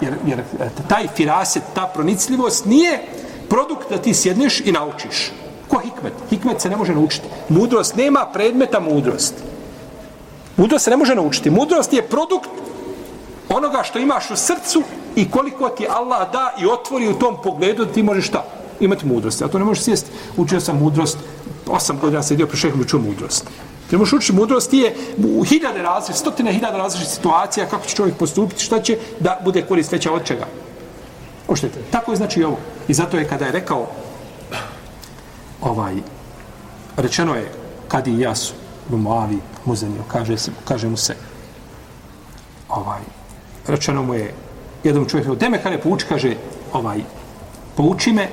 jer, jer e, taj firaset, ta pronicljivost nije produkt da ti sjedneš i naučiš. Ko hikmet? Hikmet se ne može naučiti. Mudrost nema predmeta mudrost. Mudrost se ne može naučiti. Mudrost je produkt onoga što imaš u srcu i koliko ti Allah da i otvori u tom pogledu da ti možeš šta? Imati mudrost. A to ne možeš sjesti. Učio sam mudrost, osam godina sedio pri šehem učio mudrost. Ti možeš učiti mudrost je u hiljade različitih, stotine hiljada različitih situacija kako će čovjek postupiti, šta će da bude korist veća od čega. Oštete. Tako je znači ovo. I zato je kada je rekao ovaj rečeno je kad i ja su u Moavi muzenio, kaže, se, kaže mu se ovaj rečeno mu je jednom čovjeku, deme kada je pouči, kaže ovaj, pouči me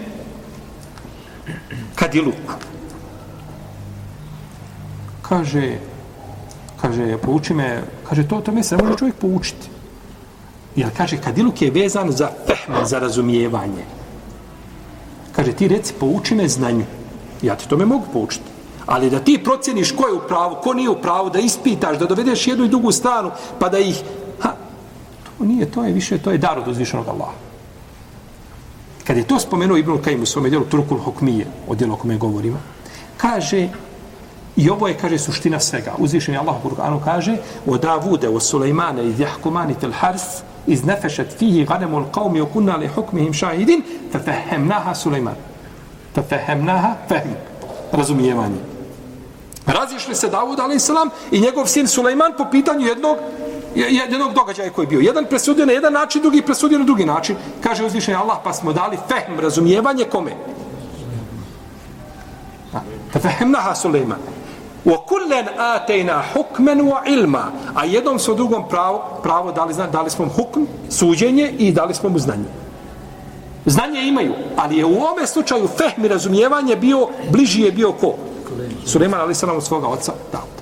kad je luk. Kaže, kaže, pouči me, kaže, to, to me se ne može čovjek poučiti. Jer kaže, kadiluk je vezan za fehme, za razumijevanje. Kaže, ti reci, pouči me znanju. Ja ti to me mogu poučiti. Ali da ti procjeniš ko je u pravu, ko nije u pravu, da ispitaš, da dovedeš jednu i drugu stranu, pa da ih... Ha, to nije, to je više, to je dar od uzvišenog Allaha. Kad je to spomenuo Ibn Kajim u svome djelu Turkul Hokmije, o djelu o kome govorimo, kaže, i ovo je, kaže, suština svega. Uzvišen je Allah u Kur'anu kaže, o Davude, o Sulejmane, iz Jahkumani, tel Hars, iz nefešet fihi ganemu l'qavmi okunna li hukmihim šahidin, fe fehemnaha Sulejman. Fe fehemnaha, fehm, razumijevanje. Razišli se Davud, ali i njegov sin Sulejman po pitanju jednog jednog događaja koji je bio. Jedan presudio na jedan način, drugi presudio na drugi način. Kaže uzvišen Allah, pa smo dali fehm, razumijevanje kome? Fe fehemnaha Sulejman. وَكُلَّنْ آتَيْنَا حُكْمًا وَعِلْمًا A jednom su drugom pravo, pravo dali, dali smo hukm, suđenje i dali smo mu znanje. Znanje imaju, ali je u ovome slučaju fehm i razumijevanje bio, bliži je bio ko? Suleman, ali sam svoga oca, dao.